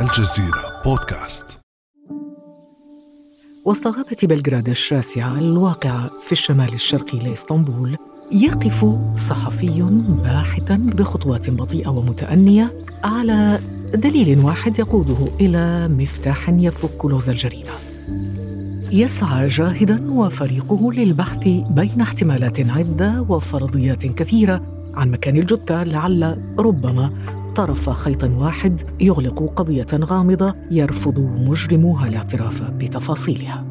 الجزيرة بودكاست. وسط غابة بلغراد الشاسعة الواقعة في الشمال الشرقي لإسطنبول يقف صحفي باحثا بخطوات بطيئة ومتأنية على دليل واحد يقوده إلى مفتاح يفك لغز الجريمة يسعى جاهدا وفريقه للبحث بين احتمالات عدة وفرضيات كثيرة عن مكان الجثة لعل ربما طرف خيط واحد يغلق قضية غامضة يرفض مجرموها الاعتراف بتفاصيلها.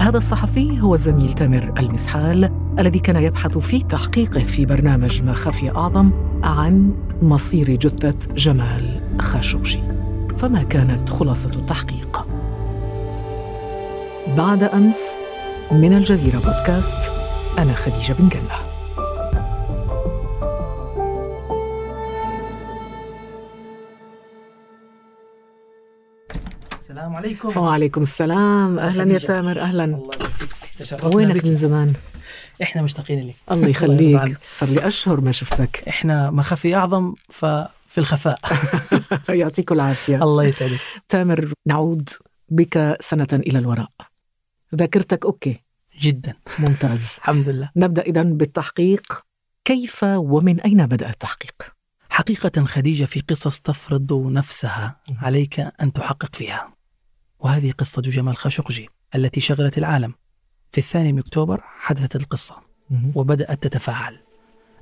هذا الصحفي هو الزميل تامر المسحال الذي كان يبحث في تحقيقه في برنامج ما خفي أعظم عن مصير جثة جمال خاشقجي. فما كانت خلاصة التحقيق؟ بعد أمس من الجزيرة بودكاست أنا خديجة بن جنة السلام عليكم. وعليكم السلام. أهلا يا. تامر. أهلا. الله يبارك وينك. من زمان؟ إحنا مشتاقين لك. الله يخليك. صار لي أشهر ما شفتك. إحنا ما خفي أعظم ففي الخفاء. يعطيك العافية. الله يسعدك. تامر نعود بك سنة إلى الوراء. ذاكرتك أوكي. جدا. ممتاز. الحمد لله. نبدأ إذا بالتحقيق. كيف ومن أين بدأ التحقيق؟ حقيقة خديجة في قصص تفرض نفسها عليك أن تحقق فيها. وهذه قصة جمال خاشقجي التي شغلت العالم. في الثاني من أكتوبر حدثت القصة وبدأت تتفاعل.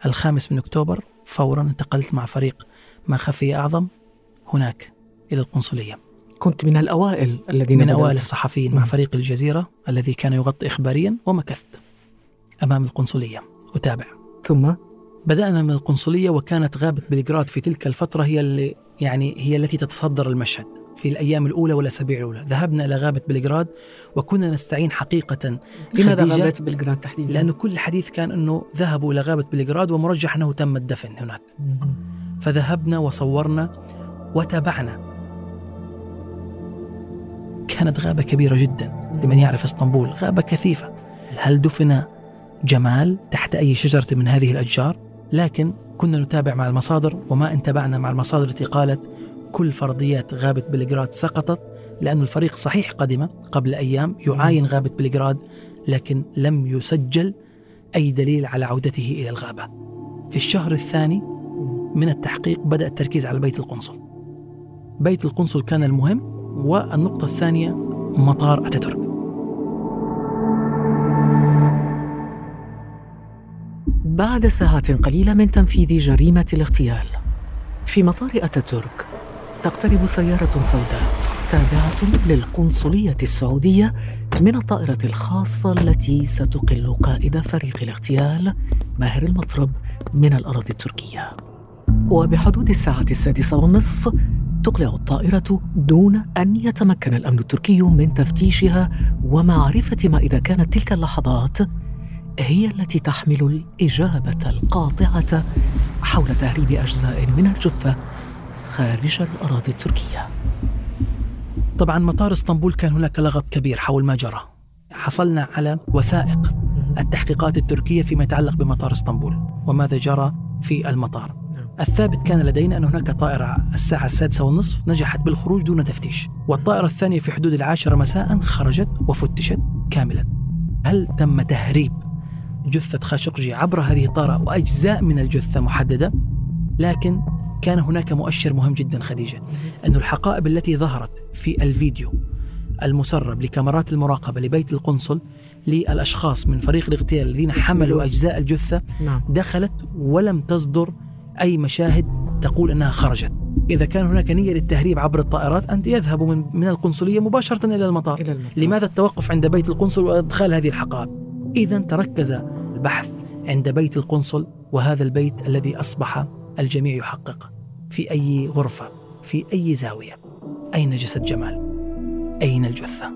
الخامس من أكتوبر فورا انتقلت مع فريق ما خفي أعظم هناك إلى القنصلية. كنت من الأوائل الذين من. أوائل الصحفيين مع. فريق الجزيرة الذي كان يغطي إخباريا ومكثت أمام القنصلية. أتابع. ثم بدأنا من القنصلية وكانت غابة بلغراد في تلك الفترة هي اللي يعني هي التي تتصدر المشهد في الأيام الأولى والأسابيع الأولى ذهبنا إلى غابة بلغراد وكنا نستعين حقيقة لماذا؟ غابت بلغراد تحديدا؟ لأنه كل الحديث كان أنه ذهبوا إلى غابة بلغراد ومرجح أنه تم الدفن هناك. فذهبنا وصورنا وتابعنا كانت غابة كبيرة جدا لمن يعرف إسطنبول غابة كثيفة هل دفن جمال تحت أي شجرة من هذه الأشجار؟ لكن كنا نتابع مع المصادر وما انتبعنا مع المصادر التي قالت كل فرضيات غابة بلغراد سقطت لأن الفريق صحيح قدم قبل أيام يعاين غابة بلغراد لكن لم يسجل أي دليل على عودته إلى الغابة. في الشهر الثاني من التحقيق بدأ التركيز على بيت القنصل. بيت القنصل كان المهم والنقطة الثانية مطار أتاتورك. بعد ساعات قليلة من تنفيذ جريمة الاغتيال. في مطار أتاتورك تقترب سيارة سوداء تابعة للقنصلية السعودية من الطائرة الخاصة التي ستقل قائد فريق الاغتيال ماهر المطرب من الأراضي التركية. وبحدود الساعة السادسة والنصف تقلع الطائرة دون أن يتمكن الأمن التركي من تفتيشها ومعرفة ما إذا كانت تلك اللحظات هي التي تحمل الإجابة القاطعة حول تهريب أجزاء من الجثة خارج الأراضي التركية. طبعا مطار اسطنبول كان هناك لغط كبير حول ما جرى. حصلنا على وثائق التحقيقات التركية فيما يتعلق بمطار اسطنبول وماذا جرى في المطار. نعم. الثابت كان لدينا أن هناك طائرة الساعة السادسة والنصف نجحت بالخروج دون تفتيش والطائرة الثانية في حدود العاشرة مساء خرجت وفتشت كاملا. هل تم تهريب جثة خاشقجي عبر هذه الطائرة وأجزاء من الجثة محددة لكن كان هناك مؤشر مهم جدا خديجة أن الحقائب التي ظهرت في الفيديو المسرب لكاميرات المراقبة لبيت القنصل للأشخاص من فريق الاغتيال الذين حملوا أجزاء الجثة نعم. دخلت ولم تصدر أي مشاهد تقول أنها خرجت. إذا كان هناك نية للتهريب عبر الطائرات أنت يذهبوا من, من القنصلية مباشرة إلى المطار. إلى المطار. لماذا التوقف عند بيت القنصل وإدخال هذه الحقائب؟ إذا تركز البحث عند بيت القنصل وهذا البيت الذي أصبح الجميع يحقق في أي غرفة في أي زاوية. أين جسد جمال؟ أين الجثة؟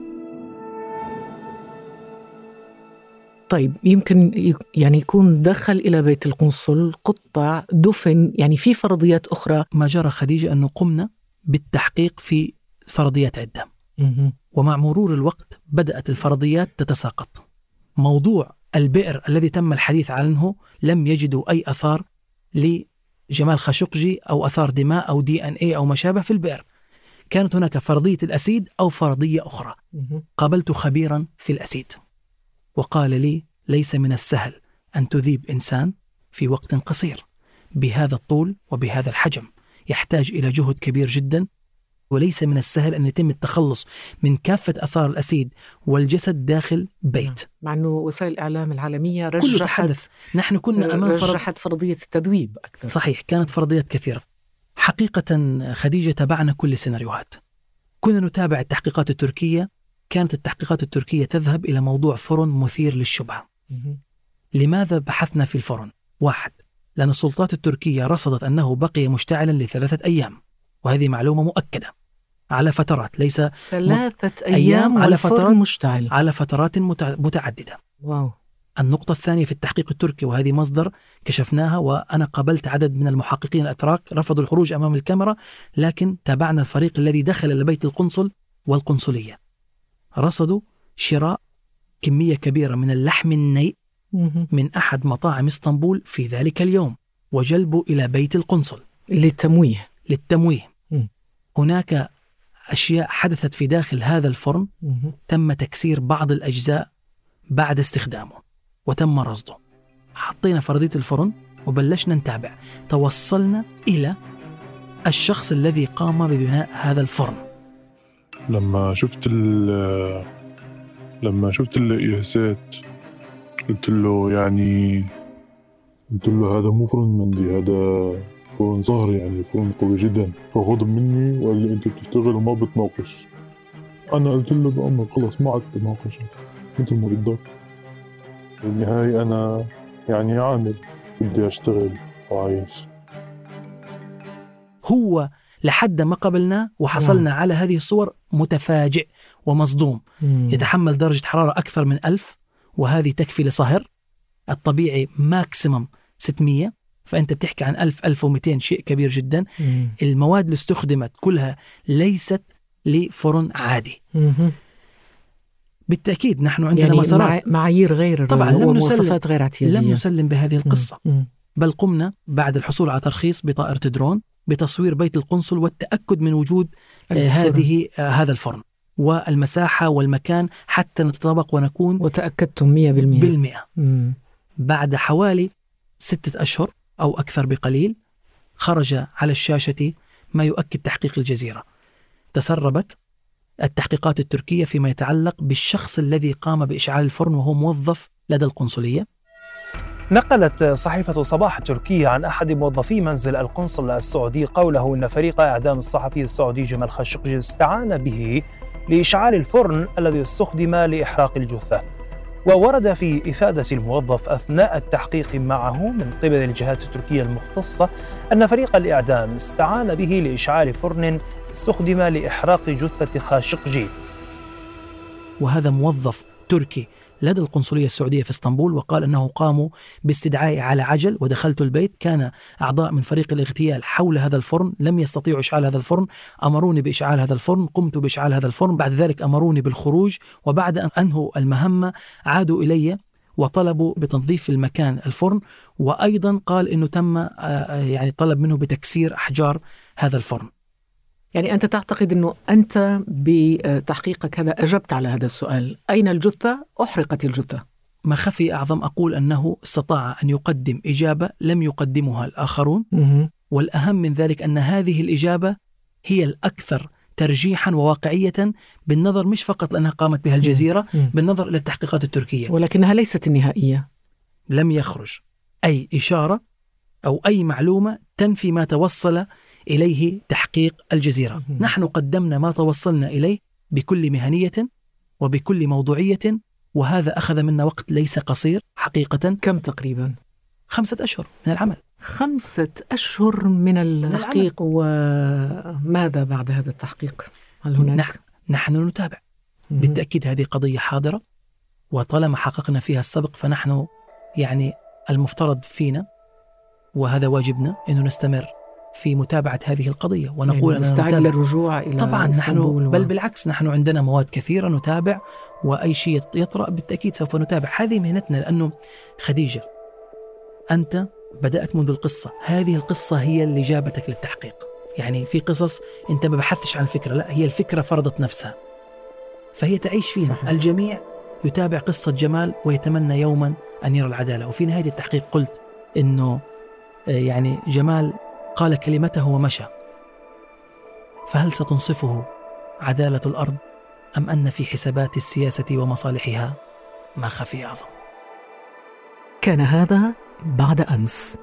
طيب يمكن يعني يكون دخل إلى بيت القنصل قطع دفن يعني في فرضيات أخرى. ما جرى خديجة أنه قمنا بالتحقيق في فرضيات عدة. ومع مرور الوقت بدأت الفرضيات تتساقط. موضوع البئر الذي تم الحديث عنه لم يجدوا أي أثار لجمال خاشقجي أو أثار دماء أو دي أن إيه أو ما شابه في البئر. كانت هناك فرضية الأسيد أو فرضية أخرى. قابلت خبيرا في الأسيد. وقال لي ليس من السهل أن تذيب إنسان في وقت قصير. بهذا الطول وبهذا الحجم. يحتاج إلى جهد كبير جدا وليس من السهل أن يتم التخلص من كافة أثار الأسيد والجسد داخل بيت. مع أنه وسائل الإعلام العالمية كله رجحت تحدث. نحن كنا أمام فرض رجحت فرضية التذويب أكثر. صحيح كانت فرضيات كثيرة. حقيقة خديجة تابعنا كل السيناريوهات. كنا نتابع التحقيقات التركية. كانت التحقيقات التركية تذهب إلى موضوع فرن مثير للشبهة. لماذا بحثنا في الفرن؟ واحد لأن السلطات التركية رصدت أنه بقي مشتعلا لثلاثة أيام وهذه معلومة مؤكدة. على فترات ليس ثلاثة أيام أيام على فترات- مشتعل. على فترات متع- متعددة. واو. النقطة الثانية في التحقيق التركي وهذه مصدر كشفناها وأنا قابلت عدد من المحققين الأتراك رفضوا الخروج أمام الكاميرا لكن تابعنا الفريق الذي دخل إلى بيت القنصل والقنصلية. رصدوا شراء كمية كبيرة من اللحم النيء. من أحد مطاعم إسطنبول في ذلك اليوم وجلبه إلى بيت القنصل. للتمويه. للتمويه. هناك أشياء حدثت في داخل هذا الفرن. تم تكسير بعض الأجزاء بعد استخدامه وتم رصده. حطينا فرضية الفرن وبلشنا نتابع. توصلنا إلى الشخص الذي قام ببناء هذا الفرن. لما شفت ال لما شفت القياسات قلت له يعني قلت له هذا مو فرن مندي هذا فرن ظهري يعني فرن قوي جدا. فغضب مني وقال لي أنت بتشتغل وما بتناقش. أنا قلت له بأمر خلص ما عدت بناقش مثل ما بدك بالنهاية أنا يعني عامل. بدي أشتغل وعايش هو لحد ما قبلناه وحصلنا على هذه الصور متفاجئ ومصدوم. مم. يتحمل درجة حرارة أكثر من ألف وهذه تكفي لصهر الطبيعي ماكسيمم 600 فأنت بتحكي عن 1000 1200 شيء كبير جدا مم. المواد اللي استخدمت كلها ليست لفرن عادي مهم. بالتأكيد نحن عندنا يعني مسارات مع- معايير غير طبعاً لم ومواصفات غير اعتيادية لم نسلم بهذه القصة مم. بل قمنا بعد الحصول على ترخيص بطائرة درون بتصوير بيت القنصل والتأكد من وجود آه، الفرن. هذه آه، هذا الفرن والمساحة والمكان حتى نتطابق ونكون وتأكدتم 100% بالمئة مم. بعد حوالي ستة أشهر أو أكثر بقليل خرج على الشاشة ما يؤكد تحقيق الجزيرة. تسربت التحقيقات التركية فيما يتعلق بالشخص الذي قام بإشعال الفرن وهو موظف لدى القنصلية. نقلت صحيفة صباح التركية عن أحد موظفي منزل القنصل السعودي قوله إن فريق إعدام الصحفي السعودي جمال خاشقجي استعان به لإشعال الفرن الذي استخدم لإحراق الجثة. وورد في إفادة الموظف أثناء التحقيق معه من قبل الجهات التركية المختصة أن فريق الإعدام استعان به لإشعال فرن استخدم لإحراق جثة خاشقجي. وهذا موظف تركي لدى القنصلية السعودية في إسطنبول وقال أنه قاموا باستدعائي على عجل ودخلت البيت. كان أعضاء من فريق الاغتيال حول هذا الفرن لم يستطيعوا إشعال هذا الفرن أمروني بإشعال هذا الفرن قمت بإشعال هذا الفرن بعد ذلك أمروني بالخروج وبعد أن أنهوا المهمة عادوا إلي وطلبوا بتنظيف المكان الفرن وأيضا قال أنه تم آه، آه، يعني طلب منه بتكسير أحجار هذا الفرن. يعني أنت تعتقد أنه أنت بتحقيقك هذا أجبت على هذا السؤال أين الجثة؟ أحرقت الجثة ما خفي أعظم أقول أنه استطاع أن يقدم إجابة لم يقدمها الآخرون مهم. والأهم من ذلك أن هذه الإجابة هي الأكثر ترجيحا وواقعية بالنظر مش فقط لأنها قامت بها الجزيرة مم. بالنظر إلى التحقيقات التركية ولكنها ليست النهائية لم يخرج أي إشارة أو أي معلومة تنفي ما توصل إليه تحقيق الجزيرة. نحن قدمنا ما توصلنا إليه بكل مهنية وبكل موضوعية وهذا أخذ منا وقت ليس قصير حقيقة كم تقريبا؟ خمسة أشهر من العمل خمسة أشهر من التحقيق وماذا بعد هذا التحقيق؟ هل هناك؟ نحن نتابع. بالتأكيد هذه قضية حاضرة وطالما حققنا فيها السبق فنحن يعني المفترض فينا وهذا واجبنا أنه نستمر في متابعة هذه القضية ونقول يعني نستعد للرجوع إلى طبعا نحن و- بل بالعكس نحن عندنا مواد كثيرة نتابع وأي شيء يطرأ بالتأكيد سوف نتابع. هذه مهنتنا لأنه خديجة أنت بدأت منذ القصة. هذه القصة هي اللي جابتك للتحقيق. يعني في قصص أنت ما بحثش عن الفكرة لا هي الفكرة فرضت نفسها. فهي تعيش فينا. صحيح. الجميع يتابع قصة جمال ويتمنى يوما أن يرى العدالة. وفي نهاية التحقيق قلت إنه آه، يعني جمال قال كلمته ومشى. فهل ستنصفه عدالة الأرض أم أن في حسابات السياسة ومصالحها ما خفي أعظم؟ كان هذا بعد أمس.